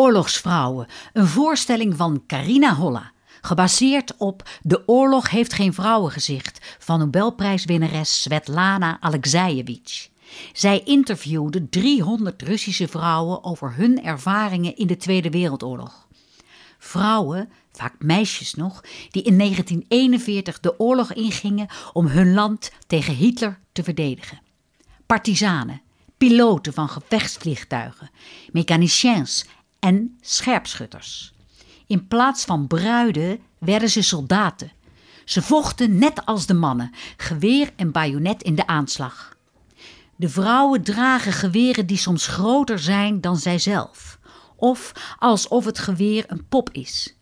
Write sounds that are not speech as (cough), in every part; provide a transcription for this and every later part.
Oorlogsvrouwen, een voorstelling van Carina Holla. Gebaseerd op De oorlog heeft geen vrouwengezicht van Nobelprijswinnares Svetlana Alexeyevich. Zij interviewde 300 Russische vrouwen over hun ervaringen in de Tweede Wereldoorlog. Vrouwen, vaak meisjes nog, die in 1941 de oorlog ingingen om hun land tegen Hitler te verdedigen. Partizanen, piloten van gevechtsvliegtuigen, mechaniciens en scherpschutters. In plaats van bruiden werden ze soldaten. Ze vochten net als de mannen, geweer en bajonet in de aanslag. De vrouwen dragen geweren die soms groter zijn dan zijzelf, of alsof het geweer een pop is.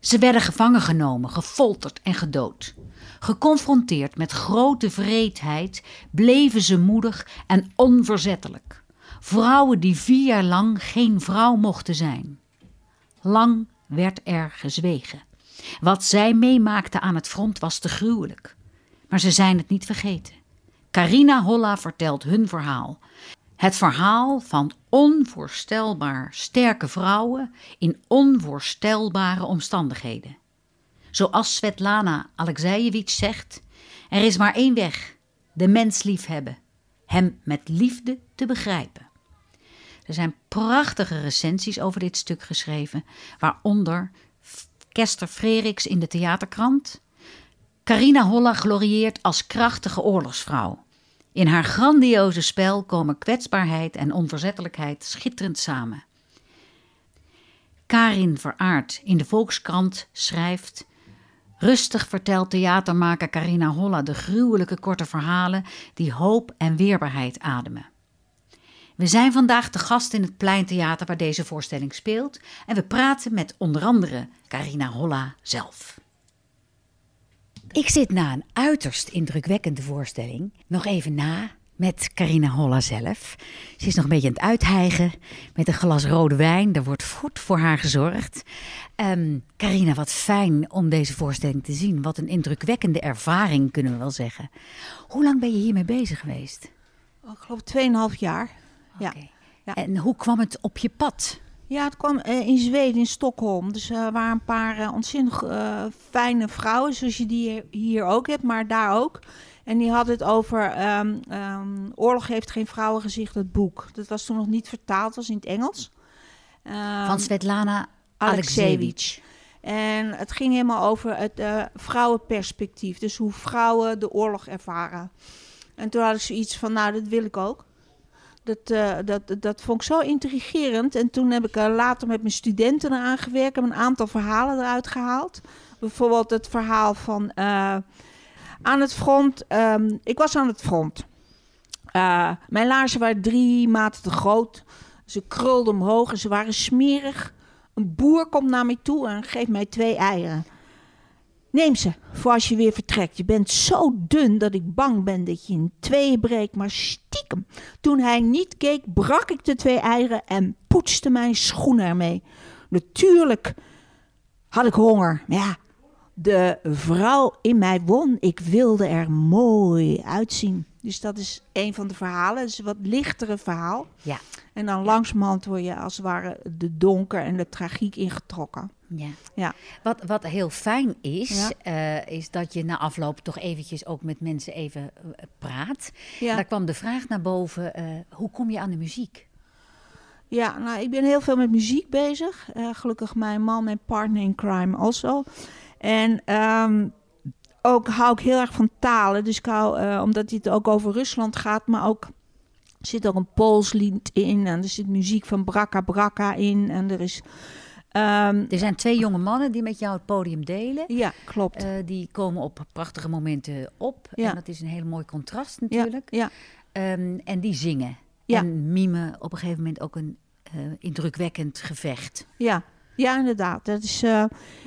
Ze werden gevangen genomen, gefolterd en gedood. Geconfronteerd met grote vreedheid bleven ze moedig en onverzettelijk. Vrouwen die vier jaar lang geen vrouw mochten zijn. Lang werd er gezwegen. Wat zij meemaakten aan het front was te gruwelijk. Maar ze zijn het niet vergeten. Carina Holla vertelt hun verhaal. Het verhaal van onvoorstelbaar sterke vrouwen in onvoorstelbare omstandigheden. Zoals Svetlana Alexeyevich zegt: er is maar één weg: de mens liefhebben, hem met liefde te begrijpen. Er zijn prachtige recensies over dit stuk geschreven, waaronder Kester Freriks in de Theaterkrant. Carina Holla glorieert als krachtige oorlogsvrouw. In haar grandioze spel komen kwetsbaarheid en onverzettelijkheid schitterend samen. Karin Veraard in de Volkskrant schrijft Rustig vertelt theatermaker Carina Holla de gruwelijke korte verhalen die hoop en weerbaarheid ademen. We zijn vandaag te gast in het Pleintheater waar deze voorstelling speelt en we praten met onder andere Carina Holla zelf. Ik zit na een uiterst indrukwekkende voorstelling nog even na met Carina Holla zelf. Ze is nog een beetje aan het uithijgen met een glas rode wijn. Er wordt goed voor haar gezorgd. Um, Carina, wat fijn om deze voorstelling te zien. Wat een indrukwekkende ervaring, kunnen we wel zeggen. Hoe lang ben je hiermee bezig geweest? Oh, ik geloof 2,5 jaar. Ja. ja. En hoe kwam het op je pad? Ja, het kwam uh, in Zweden, in Stockholm. Dus er uh, waren een paar uh, ontzettend fijne vrouwen, zoals je die hier ook hebt, maar daar ook. En die hadden het over um, um, Oorlog heeft geen vrouwengezicht, het boek. Dat was toen nog niet vertaald, was in het Engels. Um, Van Svetlana Alexeyevich. En het ging helemaal over het vrouwenperspectief. Dus hoe vrouwen de oorlog ervaren. En toen had ik zoiets van, nou, dat wil ik ook. Dat, uh, dat, dat vond ik zo intrigerend. En toen heb ik later met mijn studenten eraan gewerkt. en een aantal verhalen eruit gehaald. Bijvoorbeeld het verhaal van uh, aan het front. Um, ik was aan het front. mijn laarzen waren drie maten te groot. Ze krulden omhoog en ze waren smerig. Een boer komt naar mij toe en geeft mij twee eieren. Neem ze voor als je weer vertrekt. Je bent zo dun dat ik bang ben dat je in tweeën breekt. Maar stiekem, toen hij niet keek, brak ik de twee eieren en poetste mijn schoenen ermee. Natuurlijk had ik honger. Maar ja, de vrouw in mij won. Ik wilde er mooi uitzien. Dus dat is een van de verhalen. Het is een wat lichtere verhaal. Ja. En dan langzamerhand word je als het ware de donker en de tragiek ingetrokken. Ja. ja. Wat, wat heel fijn is, ja. uh, is dat je na afloop toch eventjes ook met mensen even uh, praat. Ja. Daar kwam de vraag naar boven, uh, hoe kom je aan de muziek? Ja, nou, ik ben heel veel met muziek bezig. gelukkig mijn man, mijn partner in crime also. En um, ook hou ik heel erg van talen. Dus ik hou, omdat het ook over Rusland gaat, maar ook er zit ook een Pools lied in. En er zit muziek van Braka Braka in. En er is... Um, er zijn twee jonge mannen die met jou het podium delen. Ja, klopt. Uh, die komen op prachtige momenten op. Ja. En dat is een heel mooi contrast natuurlijk. Ja, ja. Um, en die zingen. Ja. En mimen op een gegeven moment ook een uh, indrukwekkend gevecht. Ja, ja, inderdaad. Dat is, uh,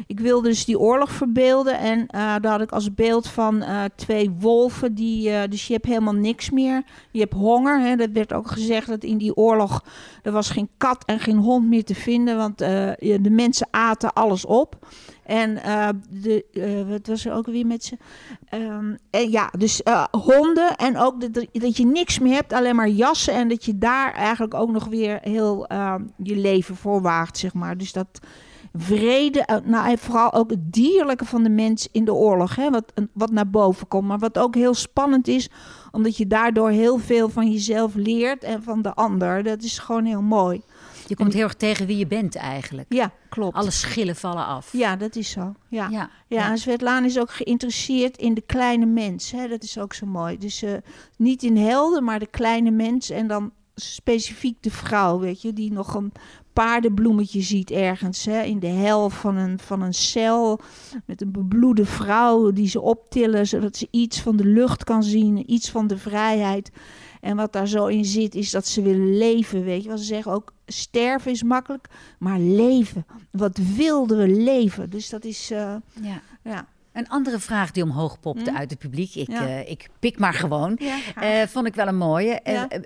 ik wilde dus die oorlog verbeelden. En uh, daar had ik als beeld van uh, twee wolven. Die, dus je hebt helemaal niks meer. Je hebt honger. Hè. Dat werd ook gezegd dat in die oorlog... er was geen kat en geen hond meer te vinden. Want de mensen aten alles op. En uh, de, uh, wat was er ook weer met ze? Um, en ja, dus uh, honden en ook dat, dat je niks meer hebt, alleen maar jassen. En dat je daar eigenlijk ook nog weer heel ehm, je leven voor waagt, zeg maar. Dus dat vrede, nou, vooral ook het dierlijke van de mens in de oorlog, hè, wat, wat naar boven komt. Maar wat ook heel spannend is, omdat je daardoor heel veel van jezelf leert en van de ander. Dat is gewoon heel mooi. Je komt heel erg tegen wie je bent eigenlijk. Ja, klopt. Alle schillen vallen af. Ja, dat is zo. Ja, ja, ja. en Svetlana is ook geïnteresseerd in de kleine mens. Hè? Dat is ook zo mooi. Dus uh, niet in helden, maar de kleine mens. En dan specifiek de vrouw, weet je, die nog een paardenbloemetje ziet ergens hè, in de helft van een, van een cel met een bebloede vrouw die ze optillen zodat ze iets van de lucht kan zien, iets van de vrijheid. En wat daar zo in zit is dat ze willen leven, weet je. Wat ze zeggen ook, sterven is makkelijk, maar leven. Wat wilden we leven? Dus dat is, uh, ja. ja. Een andere vraag die omhoog popte hm? uit het publiek, ik, ja. uh, ik pik maar gewoon, ja, uh, vond ik wel een mooie. Ja. Uh,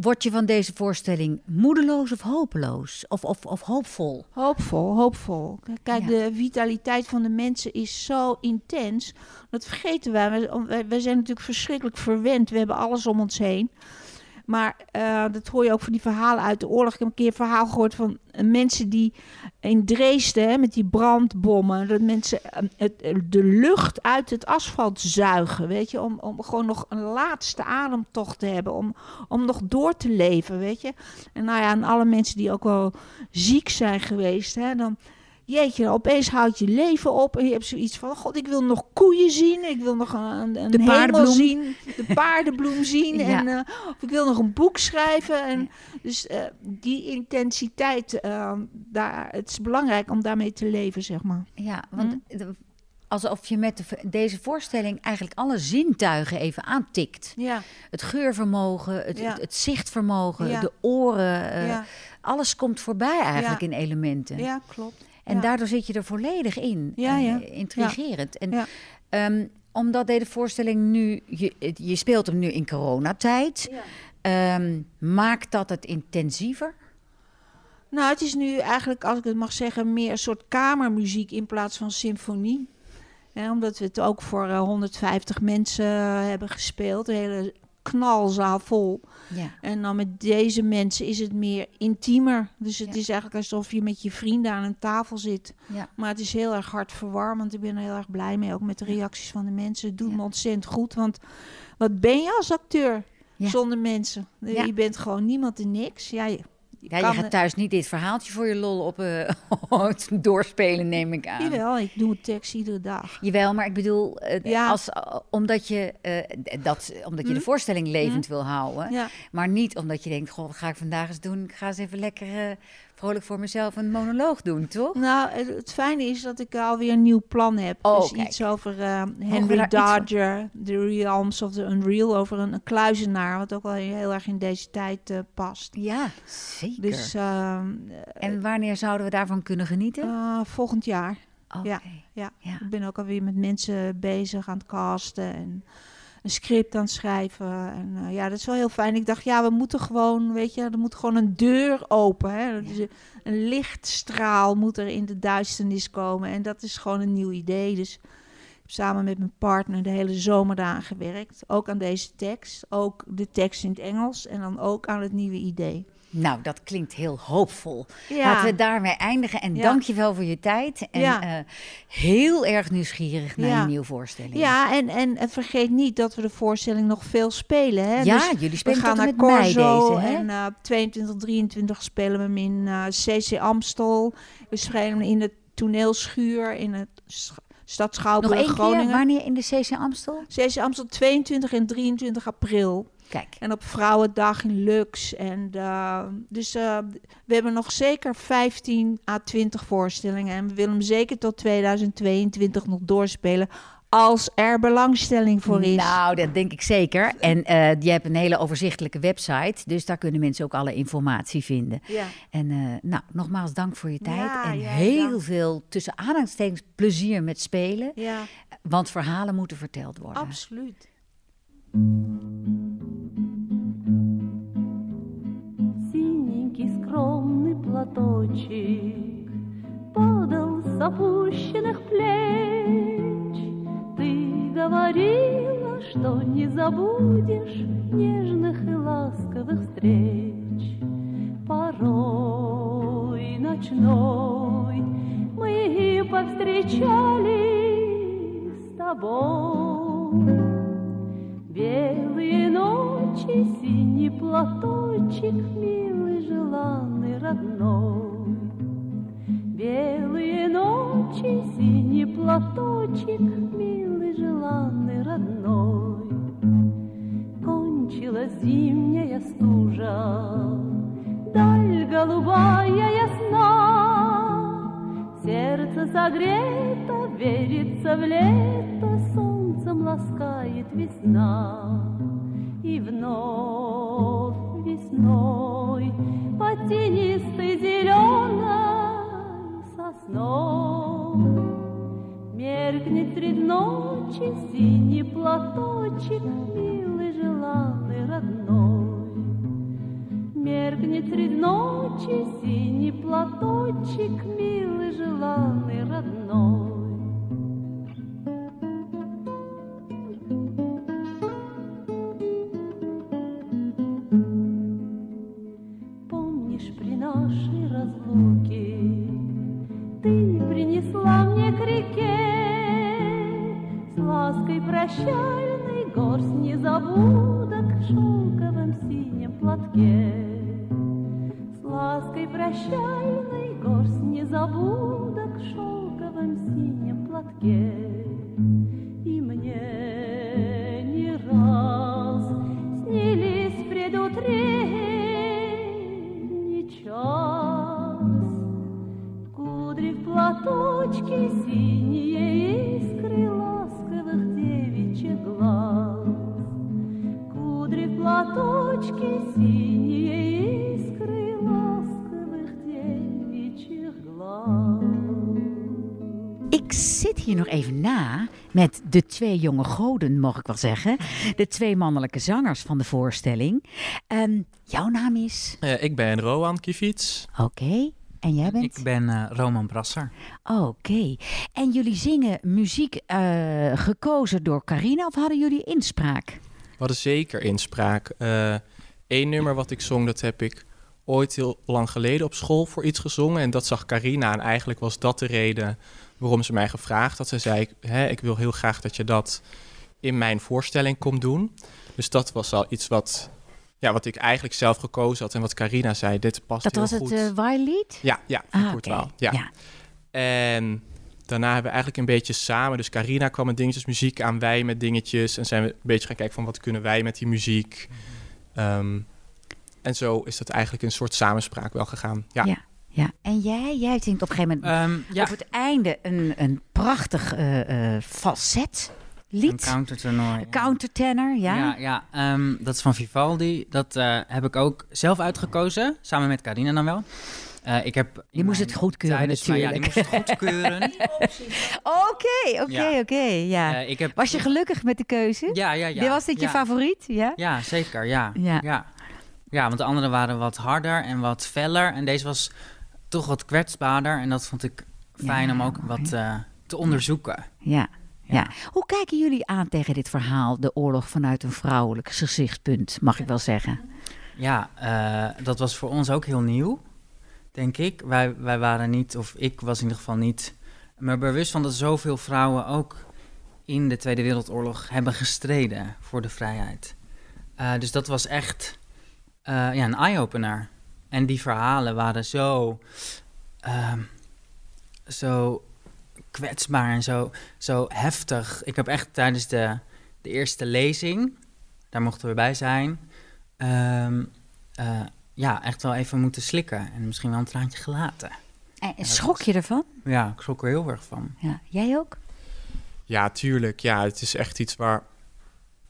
word je van deze voorstelling moedeloos of hopeloos? Of, of, of hoopvol? Hoopvol, hoopvol. Kijk, de vitaliteit van de mensen is zo intens. Dat vergeten wij. Wij, wij zijn natuurlijk verschrikkelijk verwend. We hebben alles om ons heen. Maar uh, dat hoor je ook van die verhalen uit de oorlog. Ik heb een keer een verhaal gehoord van uh, mensen die in Dresden, hè, met die brandbommen, dat mensen uh, het, de lucht uit het asfalt zuigen, weet je, om, om gewoon nog een laatste ademtocht te hebben, om, om nog door te leven, weet je. En nou ja, en alle mensen die ook wel ziek zijn geweest, hè, dan jeetje, opeens houdt je leven op en je hebt zoiets van, god, ik wil nog koeien zien, ik wil nog een, een de hemel zien, de (laughs) paardenbloem zien, ja. en uh, of ik wil nog een boek schrijven. En dus uh, die intensiteit, uh, daar, het is belangrijk om daarmee te leven, zeg maar. Ja, want hm? alsof je met de, deze voorstelling eigenlijk alle zintuigen even aantikt. Ja. Het geurvermogen, het, ja. het, het zichtvermogen, ja. de oren, alles komt voorbij eigenlijk in elementen. Ja, klopt. En ja. daardoor zit je er volledig in. Ja, ja. Intrigerend. En um, omdat deze voorstelling nu, je, je speelt hem nu in coronatijd, um, maakt dat het intensiever? Nou, het is nu eigenlijk, als ik het mag zeggen, meer een soort kamermuziek in plaats van symfonie. Ja, omdat we het ook voor uh, 150 mensen hebben gespeeld. De hele knalzaal vol. Ja. En dan met deze mensen is het meer intiemer. Dus het Ja. is eigenlijk alsof je met je vrienden aan een tafel zit. Ja. Maar het is heel erg hartverwarmend. Ik ben er heel erg blij mee, ook met de reacties van de mensen. Het doet me ontzettend goed. Want wat ben je als acteur zonder mensen? Je bent gewoon niemand en niks. Ja, Ja, je gaat thuis niet dit verhaaltje voor je lol op eh, (laughs) doorspelen, neem ik aan. Jawel, ik doe een tekst iedere dag. Jawel, maar ik bedoel, eh, Ja. als, omdat je, eh, dat, omdat je de Hm? voorstelling levend wil houden. Ja. Maar niet omdat je denkt, goh, wat ga ik vandaag eens doen? Ik ga eens even lekker vrolijk voor mezelf een monoloog doen, toch? Nou, het, het fijne is dat ik alweer een nieuw plan heb. Oh, dus kijk. iets over eh, Henry Dodger, The Realms of the Unreal, over een, een kluizenaar, wat ook wel heel erg in deze tijd eh, past. Ja, zeker. Dus ehm, en wanneer zouden we daarvan kunnen genieten? eh, volgend jaar. Ja. Ja. ik ben ook alweer met mensen bezig aan het casten en een script aan het schrijven. En eh, ja, dat is wel heel fijn. Ik dacht, ja, we moeten gewoon, weet je, er moet gewoon een deur open. Hè? Dus een- een lichtstraal moet er in de duisternis komen. En dat is gewoon een nieuw idee. Dus ik heb samen met mijn partner de hele zomer daaraan gewerkt. Ook aan deze tekst. Ook de tekst in het Engels. En dan ook aan het nieuwe idee. Nou, dat klinkt heel hoopvol. Ja. Laten we daarmee eindigen. En Ja. dank je wel voor je tijd. En Ja. eh, heel erg nieuwsgierig naar een nieuwe voorstelling. Ja, en, en, en vergeet niet dat we de voorstelling nog veel spelen. Hè? Ja, Dus jullie we spelen gaan tot naar Corso deze, hè? en eh 22, 23 spelen we hem in eh, CC Amstel. We spelen hem in de toneelschuur in het Stad Schouwburg één keer, Groningen. wanneer in de CC Amstel? CC Amstel 22 en 23 april. Kijk, En op Vrouwendag in Lux. En, eh, dus eh, we hebben nog zeker 15 à 20 voorstellingen. En we willen hem zeker tot 2022 nog doorspelen. Als er belangstelling voor is. nou, dat denk ik zeker. En eh je hebt een hele overzichtelijke website, dus daar kunnen mensen ook alle informatie vinden. Ja. En eh, nou, nogmaals dank voor je tijd Ja, en ja, heel dank. veel tussen aanhalingstekens plezier met spelen, ja, want verhalen moeten verteld worden. absoluut. Платочек Подался опущенных плеч. Ты говорила, что не забудешь нежных и ласковых встреч. Порой ночной мы повстречались с тобой. Белые ночи, синий платочек, милый, желанный, родной. Белые ночи, синий платочек, милый, желанный, родной. Кончилась зимняя стужа, даль голубая ясна, Сердце согрето, верится в лето, солнцем ласкает весна. И вновь весной тенистой зеленой сосной Меркнет средь ночи синий платочек, милый, желанный, родной. Меркнет средь ночи синий платочек, милый, желанный, twee jonge goden, mag ik wel zeggen. De twee mannelijke zangers van de voorstelling. Ehm, jouw naam is? Eh, ik ben Rowan Kivits. Oké. En jij bent? Ik ben eh, Roman Brasser. Oké. En jullie zingen muziek eh, gekozen door Carina of hadden jullie inspraak? We hadden zeker inspraak. Eén nummer wat ik zong, dat heb ik ooit heel lang geleden op school voor iets gezongen. En dat zag Carina. En eigenlijk was dat de reden waarom ze mij gevraagd had. Ze zei, Hè, ik wil heel graag dat je dat in mijn voorstelling komt doen. Dus dat was al iets wat, ja, wat ik eigenlijk zelf gekozen had. En wat Carina zei, dit past Dat heel was goed. het uh, Wailied? Ja, ja, van Ah, oké. Weill, Ja. ja. En daarna hebben we eigenlijk een beetje samen... Dus Carina kwam met dingetjes muziek aan, wij met dingetjes. En zijn we een beetje gaan kijken van wat kunnen wij met die muziek. Ehm, en zo is dat eigenlijk een soort samenspraak wel gegaan. Ja, Ja. Ja. En jij? Jij zingt op een gegeven moment Ehm, ja, op het einde een, een prachtig eh eh falset een lied. countertoernooi. ja. Countertenor, ja. Ja, ja ehm, dat is van Vivaldi. Dat eh, heb ik ook zelf uitgekozen, samen met Carina dan wel. Eh, ik heb Die moest het goedkeuren tijdens (laughs) mijn- Ja, die moest natuurlijk. het goedkeuren. Oké, oké, oké. Ja. Eh, ik heb, Was je gelukkig met de keuze? Ja, ja, ja. Dit was dit je favoriet? Ja. Ja, zeker, ja. Ja. ja. Ja. want de andere waren wat harder en wat feller. En deze was toch wat kwetsbaarder. En dat vond ik fijn Ja, om ook mooi. wat eh, te onderzoeken. Ja. Ja. Ja. Hoe kijken jullie aan tegen dit verhaal, de oorlog vanuit een vrouwelijk gezichtspunt, mag ik wel zeggen? Ja, eh, dat was voor ons ook heel nieuw, denk ik. Wij, wij waren niet, of ik was in ieder geval niet, maar bewust van dat zoveel vrouwen ook in de Tweede Wereldoorlog hebben gestreden voor de vrijheid. Eh, dus dat was echt ja, een eye-opener. En die verhalen waren zo, ehm, zo kwetsbaar en zo, zo heftig. Ik heb echt tijdens de, de eerste lezing, daar mochten we bij zijn, ehm, eh, ja, echt wel even moeten slikken. En misschien wel een traantje gelaten. En schrok je ervan? Ja, ik schrok er heel erg van. Ja. Jij ook? ja, tuurlijk. Ja, het is echt iets waar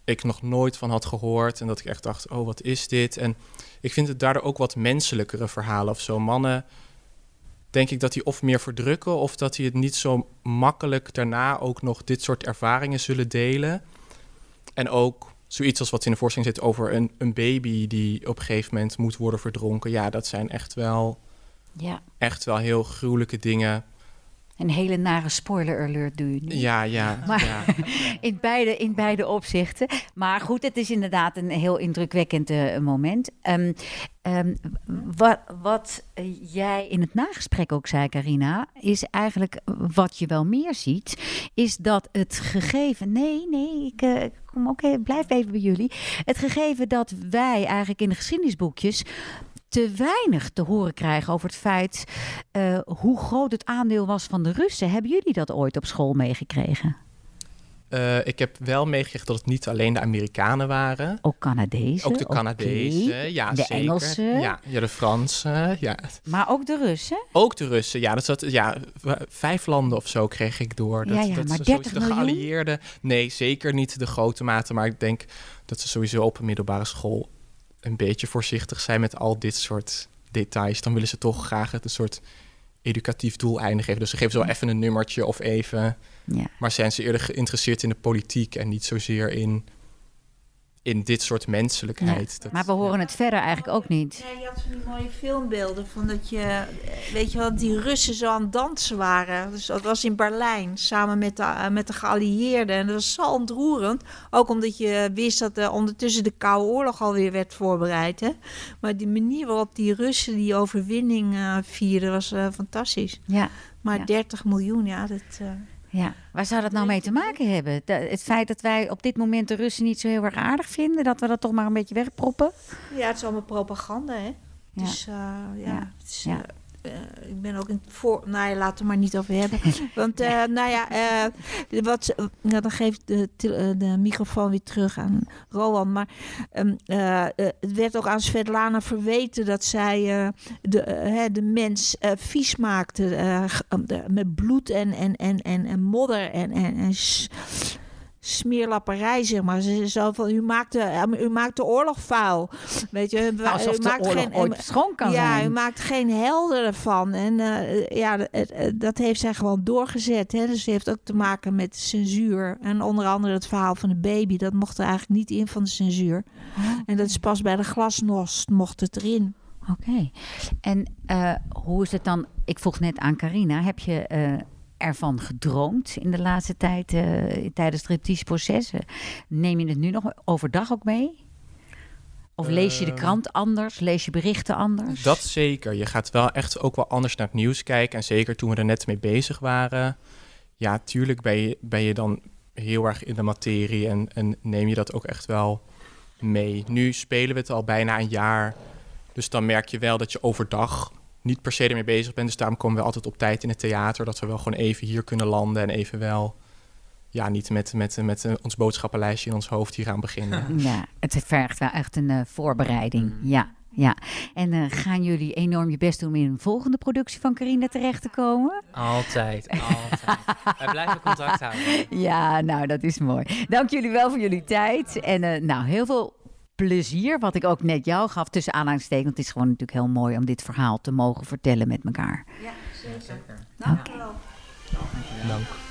ik nog nooit van had gehoord. En dat ik echt dacht, oh, wat is dit? En ik vind het daardoor ook wat menselijkere verhalen of zo. Mannen, denk ik dat die of meer verdrukken... of dat die het niet zo makkelijk daarna ook nog dit soort ervaringen zullen delen. En ook zoiets als wat in de voorstelling zit over een, een baby... die op een gegeven moment moet worden verdronken. Ja, dat zijn echt wel, Ja. echt wel heel gruwelijke dingen... Een hele nare spoiler alert doe je nu. Ja, ja, Maar- ja. (laughs) In beide, in beide opzichten. Maar goed, het is inderdaad een heel indrukwekkend eh, moment. Ehm, ehm, wat, wat eh, jij in het nagesprek ook zei, Carina, is eigenlijk wat je wel meer ziet, is dat het gegeven. Nee, nee, ik eh, kom ook even, blijf even bij jullie. Het gegeven dat wij eigenlijk in de geschiedenisboekjes te weinig te horen krijgen over het feit eh, hoe groot het aandeel was van de Russen. Hebben jullie dat ooit op school meegekregen? Eh, ik heb wel meegekregen dat het niet alleen de Amerikanen waren. Ook Canadezen. Ook de. Canadezen, ja De zeker. Engelsen. Ja, ja, de Fransen, ja. Maar ook de Russen. Ook de Russen, ja. Dat zat, ja. Vijf landen of zo kreeg ik door. Dat, Ja, ja, dat maar ze 30 sowieso de geallieerden... Nee, zeker niet de grote mate. Maar ik denk dat ze sowieso op een middelbare school... een beetje voorzichtig zijn met al dit soort details. Dan willen ze toch graag het een soort educatief doeleinde geven. Dus ze geven zo even een nummertje of even... Ja. Maar zijn ze eerder geïnteresseerd in de politiek... en niet zozeer in, in dit soort menselijkheid. Dat- Maar we horen het verder eigenlijk ook niet. Ja, je had van die mooie filmbeelden van dat je, eh, weet je wel, die Russen zo aan het dansen waren. Dus dat was in Berlijn, samen met de, eh, met de geallieerden. En dat was zo ontroerend. Ook omdat je wist dat er ondertussen de Koude Oorlog alweer werd voorbereid. Hè? Maar die manier waarop die Russen die overwinning eh, vierden was eh, fantastisch. Ja, Maar Ja. 30 miljoen, ja, dat... eh, ja. Waar zou dat nou mee te maken hebben? De- het feit dat wij op dit moment de Russen niet zo heel erg aardig vinden, dat we dat toch maar een beetje wegproppen? Ja, het is allemaal propaganda, hè? Ja. Dus eh, ja, Ja. Het is, Ja. Eh, ik ben ook in voor. Nou ja, laten we het maar niet over hebben. (laughs) Want, eh, nou ja, eh, wat, nou, dan geef ik de, de microfoon weer terug aan Rowan. Maar ehm, eh, eh, het werd ook aan Svetlana verweten dat zij de, de mens vies maakte. met bloed en, en, en, en, en modder en, en, en smeerlapperij, zeg maar. Ze ze zo van, u maakt de, eh, u maakt de oorlog vuil. Weet je, u de maakt oorlog geen, ooit schoon kan ja, zijn. u maakt geen helden ervan. En eh, ja, het- dat heeft zij gewoon doorgezet. Hè? Dus het heeft ook te maken met censuur. En onder andere het verhaal van de baby. Dat mocht er eigenlijk niet in van de censuur. En dat is pas bij de glasnost mocht het erin. Oké. En eh, hoe is het dan? Ik vroeg net aan Carina, heb je eh, ervan gedroomd in de laatste tijd eh, tijdens het repetitieproces? Neem je het nu nog overdag ook mee? Of lees je de Eh, krant anders? Lees je berichten anders? Dat zeker. Je gaat wel echt ook wel anders naar het nieuws kijken. En zeker toen we er net mee bezig waren. Ja, tuurlijk ben je, ben je dan heel erg in de materie en, en neem je dat ook echt wel mee. Nu spelen we het al bijna een jaar. Dus dan merk je wel dat je overdag niet per se ermee bezig bent. Dus daarom komen we altijd op tijd in het theater. Dat we wel gewoon even hier kunnen landen en even wel... Ja, niet met, met, met ons boodschappenlijstje in ons hoofd hier aan beginnen. (laughs) Ja, het vergt wel echt een eh, voorbereiding. Ja, ja. En eh, gaan jullie enorm je best doen om in een volgende productie van Carina terecht te komen? Altijd, (laughs) altijd. Wij blijven contact houden. Ja, nou, dat is mooi. Dank jullie wel voor jullie tijd. En eh, nou, heel veel plezier, wat ik ook net jou gaf, tussen aanhalingstekens. Het is gewoon natuurlijk heel mooi om dit verhaal te mogen vertellen met elkaar. Ja, zeker. Zeker. Dank je wel. Dank.